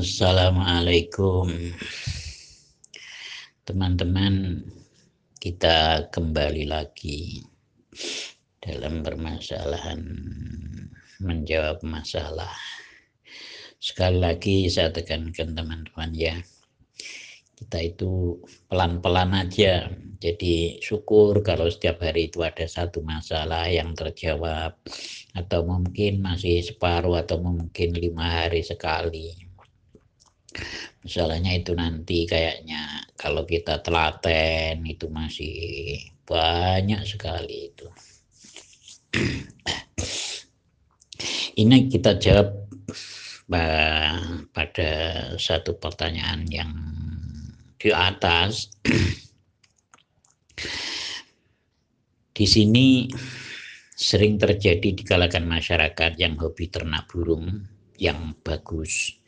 Assalamualaikum. Teman-teman kita kembali lagi dalam permasalahan menjawab masalah. Sekali lagi saya tekankan teman-teman ya. Kita itu pelan-pelan aja. Jadi syukur kalau setiap hari itu ada satu masalah yang terjawab atau mungkin masih separuh atau mungkin lima hari sekali Masalahnya itu nanti kayaknya kalau kita telaten itu masih banyak sekali itu. Ini kita jawab pada satu pertanyaan yang di atas. Di sini sering terjadi di kalangan masyarakat yang hobi ternak burung yang bagus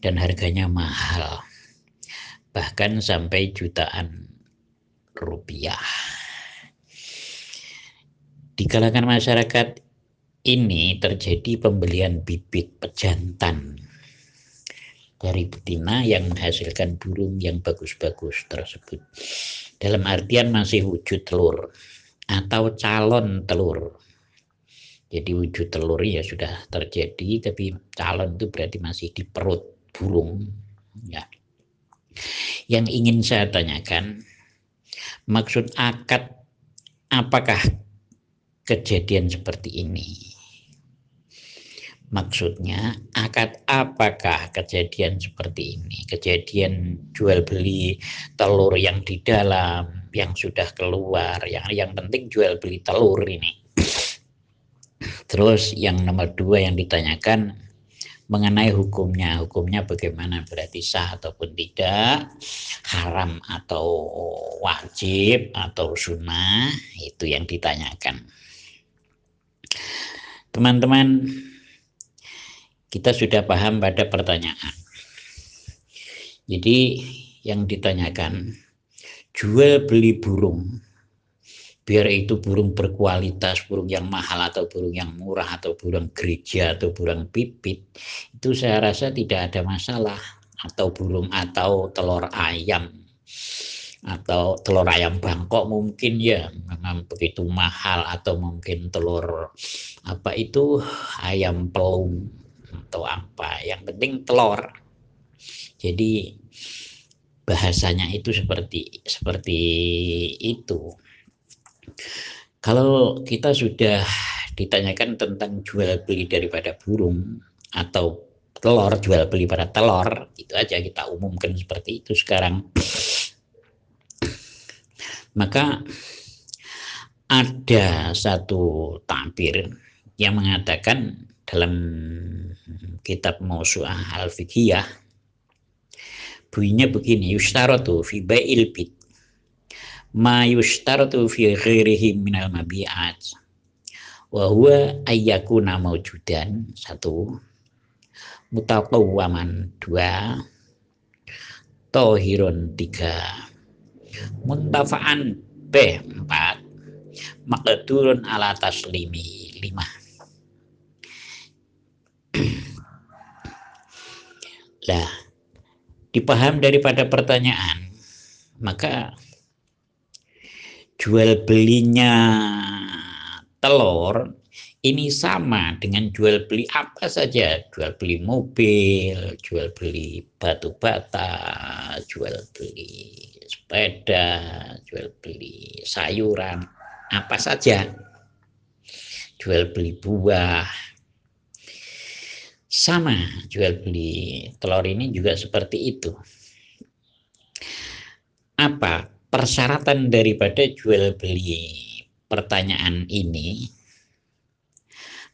dan harganya mahal bahkan sampai jutaan rupiah di kalangan masyarakat ini terjadi pembelian bibit pejantan dari betina yang menghasilkan burung yang bagus-bagus tersebut. Dalam artian masih wujud telur atau calon telur. Jadi wujud telur ya sudah terjadi, tapi calon itu berarti masih di perut burung. Ya. Yang ingin saya tanyakan, maksud akad apakah kejadian seperti ini? Maksudnya akad apakah kejadian seperti ini? Kejadian jual beli telur yang di dalam, yang sudah keluar, yang yang penting jual beli telur ini Terus yang nomor dua yang ditanyakan mengenai hukumnya. Hukumnya bagaimana berarti sah ataupun tidak, haram atau wajib atau sunnah, itu yang ditanyakan. Teman-teman, kita sudah paham pada pertanyaan. Jadi yang ditanyakan, jual beli burung biar itu burung berkualitas, burung yang mahal atau burung yang murah atau burung gereja atau burung pipit, itu saya rasa tidak ada masalah. Atau burung atau telur ayam atau telur ayam Bangkok mungkin ya memang begitu mahal atau mungkin telur apa itu ayam pelung atau apa. Yang penting telur. Jadi bahasanya itu seperti seperti itu kalau kita sudah ditanyakan tentang jual beli daripada burung atau telur jual beli pada telur itu aja kita umumkan seperti itu sekarang. Maka ada satu tampir yang mengatakan dalam kitab Mausu'ah al-Fiqhiyah bunyinya begini yustaratu fi bai'il bit ma yushtaratu fi ghairihi minal mabi'at. Wa huwa ayyakuna mawjudan satu. Mutaqawwaman dua. Tohirun tiga. Muntafa'an b empat. Maqdurun ala taslimi lima. Lah dipaham daripada pertanyaan maka jual belinya telur ini sama dengan jual beli apa saja, jual beli mobil, jual beli batu bata, jual beli sepeda, jual beli sayuran, apa saja. Jual beli buah. Sama jual beli telur ini juga seperti itu. Apa persyaratan daripada jual beli pertanyaan ini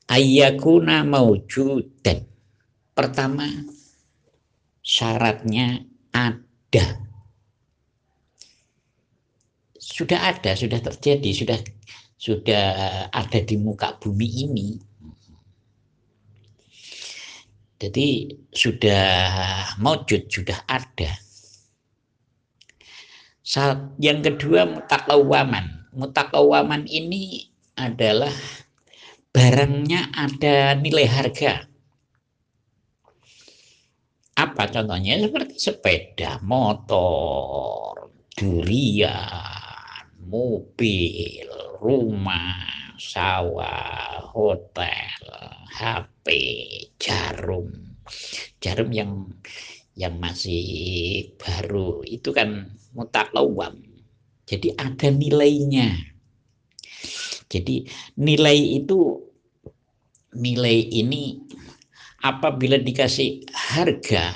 ayyakuna maujudan. Pertama, syaratnya ada. Sudah ada, sudah terjadi, sudah sudah ada di muka bumi ini. Jadi sudah maujud, sudah ada yang kedua mutakawaman. Mutakawaman ini adalah barangnya ada nilai harga. apa contohnya seperti sepeda motor durian mobil rumah sawah hotel HP jarum jarum yang yang masih baru itu kan mutaklawam jadi ada nilainya jadi nilai itu nilai ini apabila dikasih harga,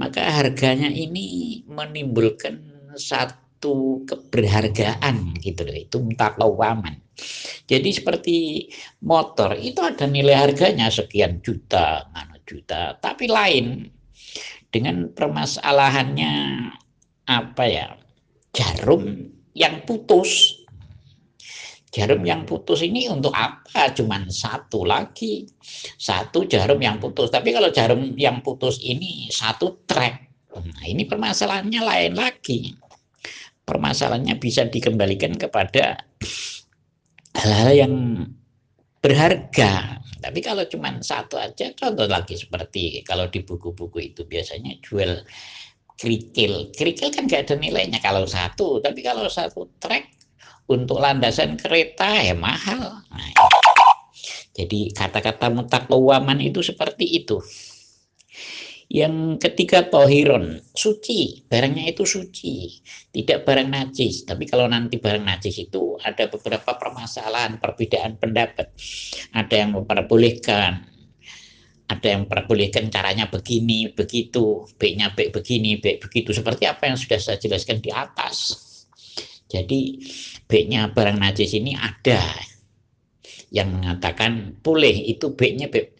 maka harganya ini menimbulkan satu keberhargaan gitu loh. Itu mutakawaman. Jadi seperti motor itu ada nilai harganya sekian juta, mana juta, tapi lain dengan permasalahannya apa ya? Jarum yang putus Jarum yang putus ini untuk apa? Cuman satu lagi. Satu jarum yang putus. Tapi kalau jarum yang putus ini satu track. Nah, ini permasalahannya lain lagi. Permasalahannya bisa dikembalikan kepada hal-hal yang berharga. Tapi kalau cuma satu aja, contoh lagi seperti kalau di buku-buku itu biasanya jual kerikil. Kerikil kan gak ada nilainya kalau satu, tapi kalau satu track untuk landasan kereta ya mahal. Nah, jadi kata-kata mutakwaman itu seperti itu. Yang ketiga tohiron, suci, barangnya itu suci, tidak barang najis. Tapi kalau nanti barang najis itu ada beberapa permasalahan, perbedaan pendapat. Ada yang memperbolehkan, ada yang memperbolehkan caranya begini, begitu, B-nya B begini, B begitu. Seperti apa yang sudah saya jelaskan di atas. Jadi B-nya barang najis ini ada yang mengatakan boleh itu B-nya B,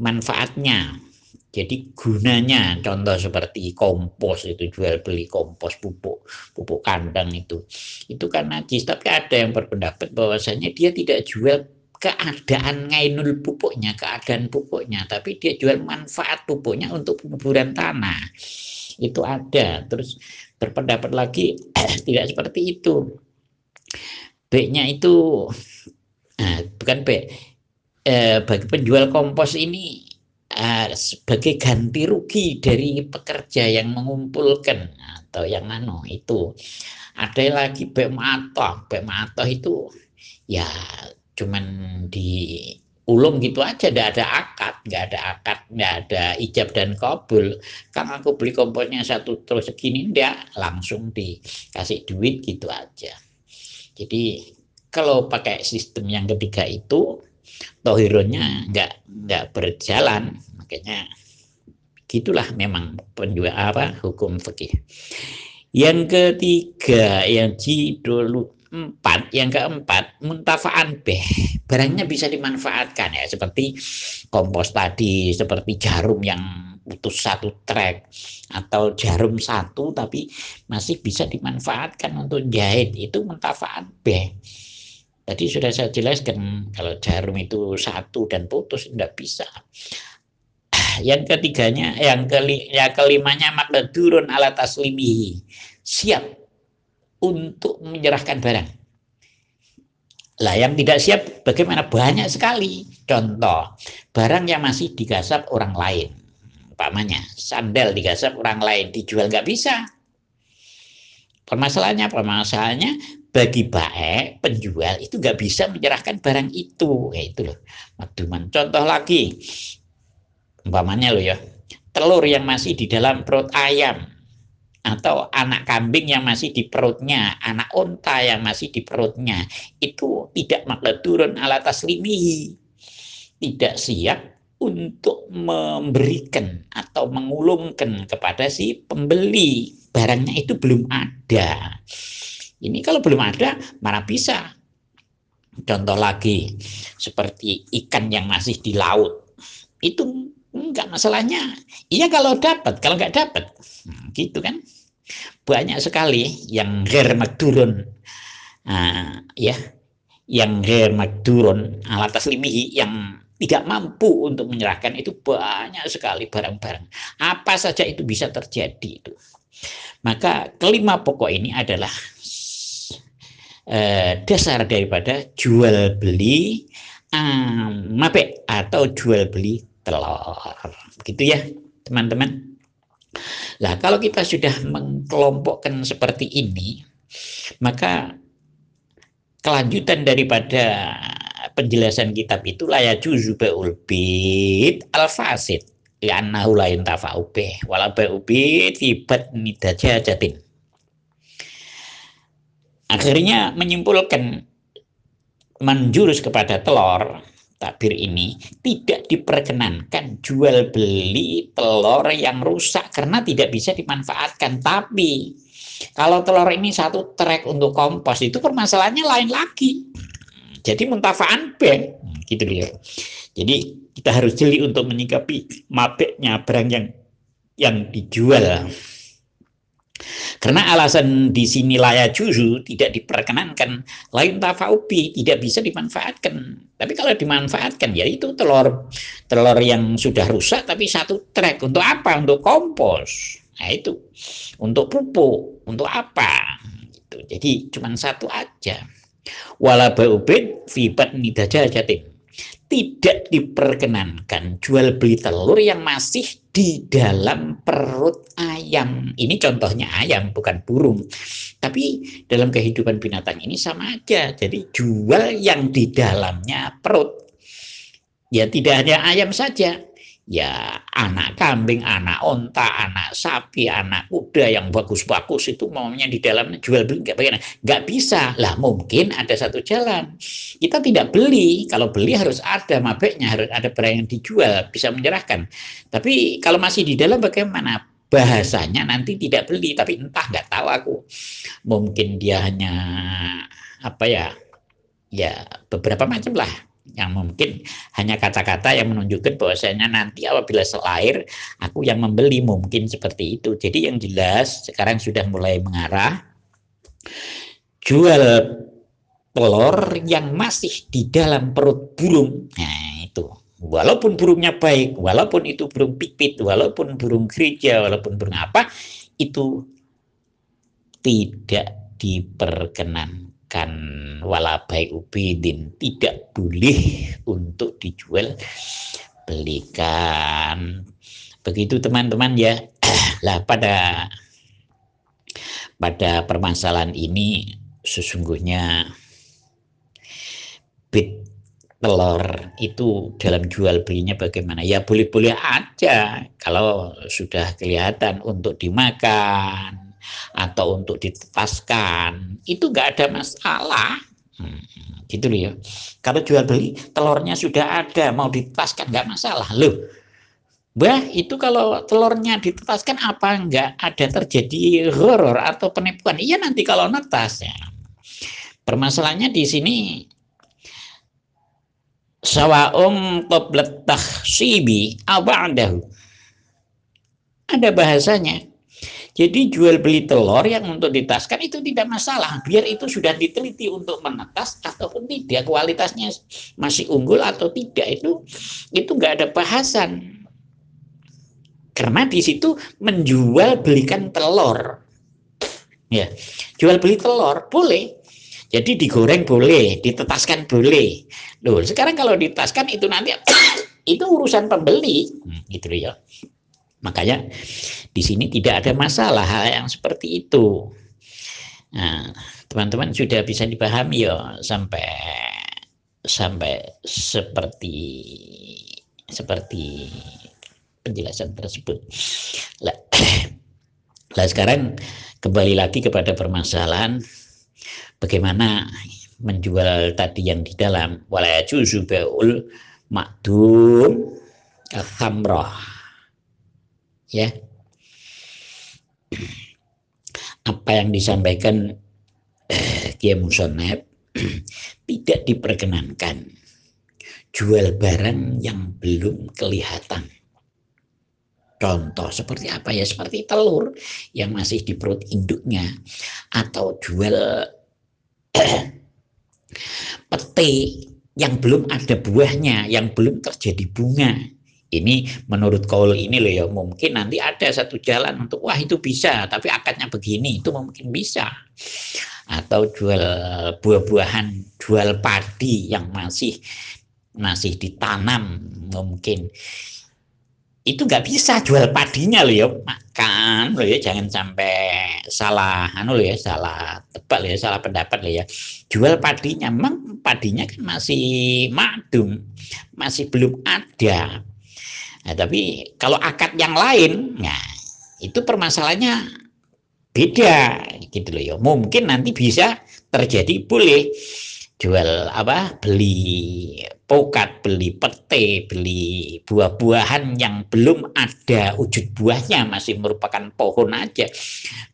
manfaatnya. Jadi gunanya contoh seperti kompos itu jual beli kompos pupuk pupuk kandang itu itu kan najis tapi ada yang berpendapat bahwasanya dia tidak jual keadaan ngainul pupuknya keadaan pupuknya tapi dia jual manfaat pupuknya untuk penguburan tanah itu ada terus berpendapat lagi tidak seperti itu. B-nya itu nah, bukan B. Eh, bagi penjual kompos ini eh, sebagai ganti rugi dari pekerja yang mengumpulkan atau yang anu itu. Ada lagi B matoh. Itu ya cuman di ulung gitu aja, tidak ada akad, nggak ada akad, nggak ada ijab dan kabul. Kang aku beli komposnya satu terus segini, dia langsung dikasih duit gitu aja. Jadi kalau pakai sistem yang ketiga itu, tohironya nggak nggak berjalan, makanya gitulah memang penjual apa hukum fikih. Yang ketiga yang jidulu empat yang keempat muntafaan beh. Barangnya bisa dimanfaatkan ya seperti kompos tadi seperti jarum yang putus satu trek atau jarum satu tapi masih bisa dimanfaatkan untuk jahit. Itu muntafaan beh tadi sudah saya jelaskan kalau jarum itu satu dan putus tidak bisa yang ketiganya yang keli, yang kelimanya makna turun alat aslimihi siap untuk menyerahkan barang. Lah yang tidak siap bagaimana? Banyak sekali. Contoh, barang yang masih digasap orang lain. Umpamanya, sandal digasap orang lain, dijual nggak bisa. Permasalahannya, permasalahannya bagi baik penjual itu nggak bisa menyerahkan barang itu. Ya itu loh. Maduman. Contoh lagi, umpamanya loh ya, telur yang masih di dalam perut ayam atau anak kambing yang masih di perutnya, anak onta yang masih di perutnya, itu tidak turun alat taslimihi. Tidak siap untuk memberikan atau mengulungkan kepada si pembeli. Barangnya itu belum ada. Ini kalau belum ada, mana bisa? Contoh lagi, seperti ikan yang masih di laut. Itu Enggak masalahnya. Iya kalau dapat, kalau enggak dapat. Nah, gitu kan. Banyak sekali yang ger makdurun. Nah, ya, yang ger makdurun alat taslimihi yang tidak mampu untuk menyerahkan itu banyak sekali barang-barang. Apa saja itu bisa terjadi itu. Maka kelima pokok ini adalah eh, dasar daripada jual beli um, atau jual beli telur. Begitu ya, teman-teman. Nah, kalau kita sudah mengkelompokkan seperti ini, maka kelanjutan daripada penjelasan kitab itu ya juzu beul bid al fasid li'annahu la yuntafa'u bih wala ba'u bid fi batni dajajatin akhirnya menyimpulkan menjurus kepada telur takbir ini tidak diperkenankan jual beli telur yang rusak karena tidak bisa dimanfaatkan tapi kalau telur ini satu trek untuk kompos itu permasalahannya lain lagi jadi muntafaan B gitu ya. Jadi kita harus jeli untuk menyikapi mabeknya barang yang yang dijual. Karena alasan di sini layak juzu tidak diperkenankan, lain tafaubi tidak bisa dimanfaatkan. Tapi kalau dimanfaatkan ya itu telur telur yang sudah rusak tapi satu trek untuk apa? Untuk kompos. Nah itu untuk pupuk, untuk apa? Gitu. Jadi cuma satu aja wala ba'ubin fi batni dajajatin tidak diperkenankan jual beli telur yang masih di dalam perut ayam. Ini contohnya ayam, bukan burung. Tapi dalam kehidupan binatang ini sama aja. Jadi jual yang di dalamnya perut. Ya tidak hanya ayam saja, ya anak kambing, anak onta, anak sapi, anak kuda yang bagus-bagus itu maunya di dalamnya jual beli nggak bagaimana? Nggak bisa. Lah mungkin ada satu jalan. Kita tidak beli. Kalau beli harus ada mabeknya, harus ada barang yang dijual, bisa menyerahkan. Tapi kalau masih di dalam bagaimana? Bahasanya nanti tidak beli, tapi entah nggak tahu aku. Mungkin dia hanya apa ya? Ya beberapa macam lah yang mungkin hanya kata-kata yang menunjukkan bahwasanya nanti apabila selair aku yang membeli mungkin seperti itu. Jadi yang jelas sekarang sudah mulai mengarah jual telur yang masih di dalam perut burung. Nah, itu. Walaupun burungnya baik, walaupun itu burung pipit, walaupun burung gereja, walaupun burung apa, itu tidak diperkenan kan wala baik ubidin tidak boleh untuk dijual belikan. Begitu teman-teman ya. Lah pada pada permasalahan ini sesungguhnya bit telur itu dalam jual belinya bagaimana? Ya boleh-boleh aja. Kalau sudah kelihatan untuk dimakan atau untuk ditetaskan itu nggak ada masalah. Hmm, gitu loh ya. Kalau jual beli telurnya sudah ada mau ditetaskan nggak masalah. Loh Bah, itu kalau telurnya ditetaskan apa enggak ada terjadi horor atau penipuan? Iya nanti kalau netas ya. Permasalahannya di sini sawaung qablat tahsibi aba'dahu. Ada bahasanya jadi jual beli telur yang untuk ditaskan itu tidak masalah. Biar itu sudah diteliti untuk menetas ataupun tidak. Kualitasnya masih unggul atau tidak itu itu nggak ada bahasan. Karena di situ menjual belikan telur. Ya, jual beli telur boleh. Jadi digoreng boleh, ditetaskan boleh. Loh, sekarang kalau ditetaskan itu nanti itu urusan pembeli, hmm, gitu ya. Makanya di sini tidak ada masalah hal yang seperti itu. Nah, teman-teman sudah bisa dipahami ya sampai sampai seperti seperti penjelasan tersebut. Lah, lah sekarang kembali lagi kepada permasalahan bagaimana menjual tadi yang di dalam? Walaya juzu beul makdum khamrah ya. Apa yang disampaikan eh, Kiai Musoneb tidak diperkenankan. Jual barang yang belum kelihatan. Contoh seperti apa? Ya? Seperti telur yang masih di perut induknya. Atau jual pete yang belum ada buahnya, yang belum terjadi bunga. Ini menurut kaul ini loh ya mungkin nanti ada satu jalan untuk wah itu bisa tapi akadnya begini itu mungkin bisa. Atau jual buah-buahan jual padi yang masih masih ditanam mungkin itu nggak bisa jual padinya loh ya makan loh ya jangan sampai salah anu loh ya salah tebak loh ya salah pendapat loh ya. Jual padinya memang padinya kan masih madum masih belum ada. Nah, tapi kalau akad yang lain nah itu permasalahannya beda gitu loh ya. Mungkin nanti bisa terjadi boleh jual apa beli pokat beli pete beli buah-buahan yang belum ada wujud buahnya masih merupakan pohon aja.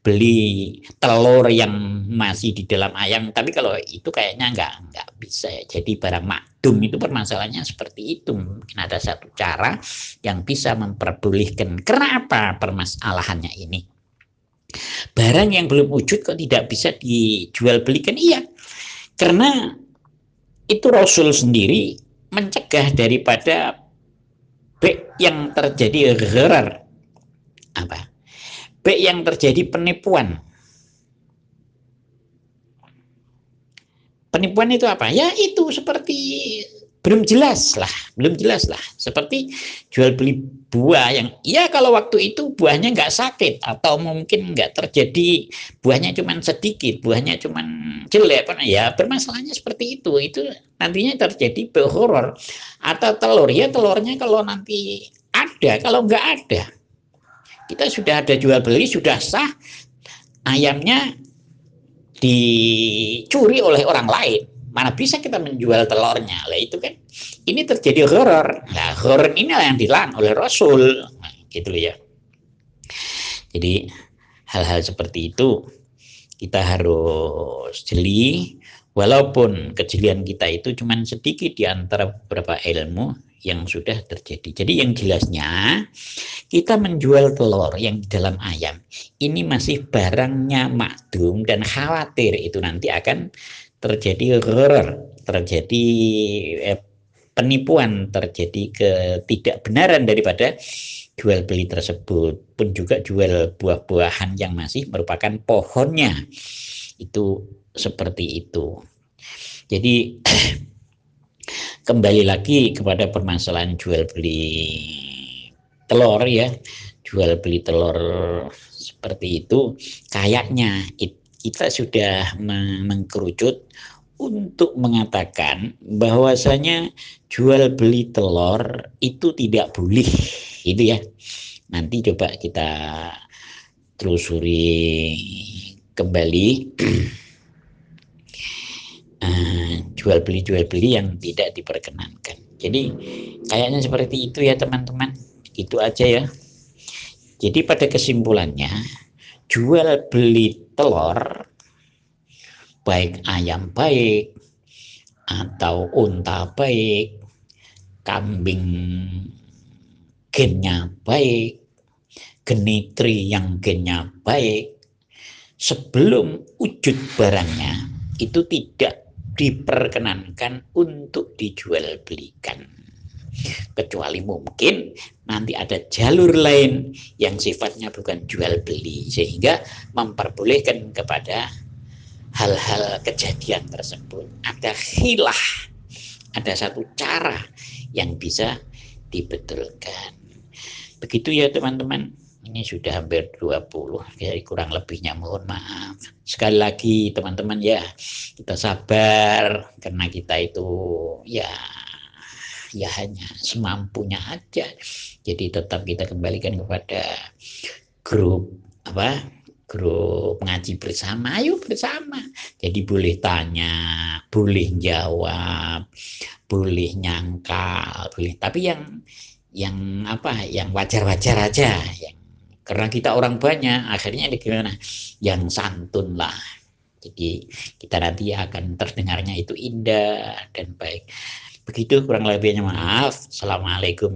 Beli telur yang masih di dalam ayam. Tapi kalau itu kayaknya nggak nggak bisa jadi barang makdum itu permasalahannya seperti itu. Mungkin ada satu cara yang bisa memperbolehkan. Kenapa permasalahannya ini? Barang yang belum wujud kok tidak bisa dijual belikan? Iya karena itu Rasul sendiri mencegah daripada baik yang terjadi gharar. Apa? Baik yang terjadi penipuan. Penipuan itu apa? Ya itu seperti belum jelas lah, belum jelas lah. Seperti jual beli buah yang, ya kalau waktu itu buahnya nggak sakit atau mungkin nggak terjadi buahnya cuma sedikit, buahnya cuma jelek, ya bermasalahnya seperti itu. Itu nantinya terjadi horor atau telur ya telurnya kalau nanti ada, kalau nggak ada kita sudah ada jual beli sudah sah ayamnya dicuri oleh orang lain mana bisa kita menjual telurnya? Lah itu kan ini terjadi horor. Nah horor ini yang dilarang oleh Rasul. Nah, gitu ya. Jadi hal-hal seperti itu kita harus jeli. Walaupun kejelian kita itu cuma sedikit di antara beberapa ilmu yang sudah terjadi. Jadi yang jelasnya kita menjual telur yang di dalam ayam ini masih barangnya makdum dan khawatir itu nanti akan terjadi horror, terjadi eh, penipuan, terjadi ketidakbenaran daripada jual beli tersebut. Pun juga jual buah-buahan yang masih merupakan pohonnya. Itu seperti itu. Jadi kembali lagi kepada permasalahan jual beli telur ya. Jual beli telur seperti itu kayaknya it, kita sudah mengkerucut untuk mengatakan bahwasanya jual beli telur itu tidak boleh itu ya. Nanti coba kita telusuri kembali. Uh, jual beli jual beli yang tidak diperkenankan. Jadi kayaknya seperti itu ya teman-teman. Itu aja ya. Jadi pada kesimpulannya jual beli telur baik ayam baik atau unta baik kambing gennya baik genitri yang gennya baik sebelum wujud barangnya itu tidak diperkenankan untuk dijual belikan kecuali mungkin nanti ada jalur lain yang sifatnya bukan jual beli sehingga memperbolehkan kepada hal-hal kejadian tersebut. Ada hilah ada satu cara yang bisa dibetulkan. Begitu ya teman-teman. Ini sudah hampir 20 jadi kurang lebihnya mohon maaf. Sekali lagi teman-teman ya kita sabar karena kita itu ya ya semampunya aja. Jadi tetap kita kembalikan kepada grup apa grup ngaji bersama. Ayo bersama. Jadi boleh tanya boleh jawab boleh nyangkal boleh. Tapi yang yang apa yang wajar-wajar aja. Yang karena kita orang banyak akhirnya gimana? Yang santun lah. Jadi kita nanti akan terdengarnya itu indah dan baik Begitu kurang lebihnya maaf. Assalamualaikum.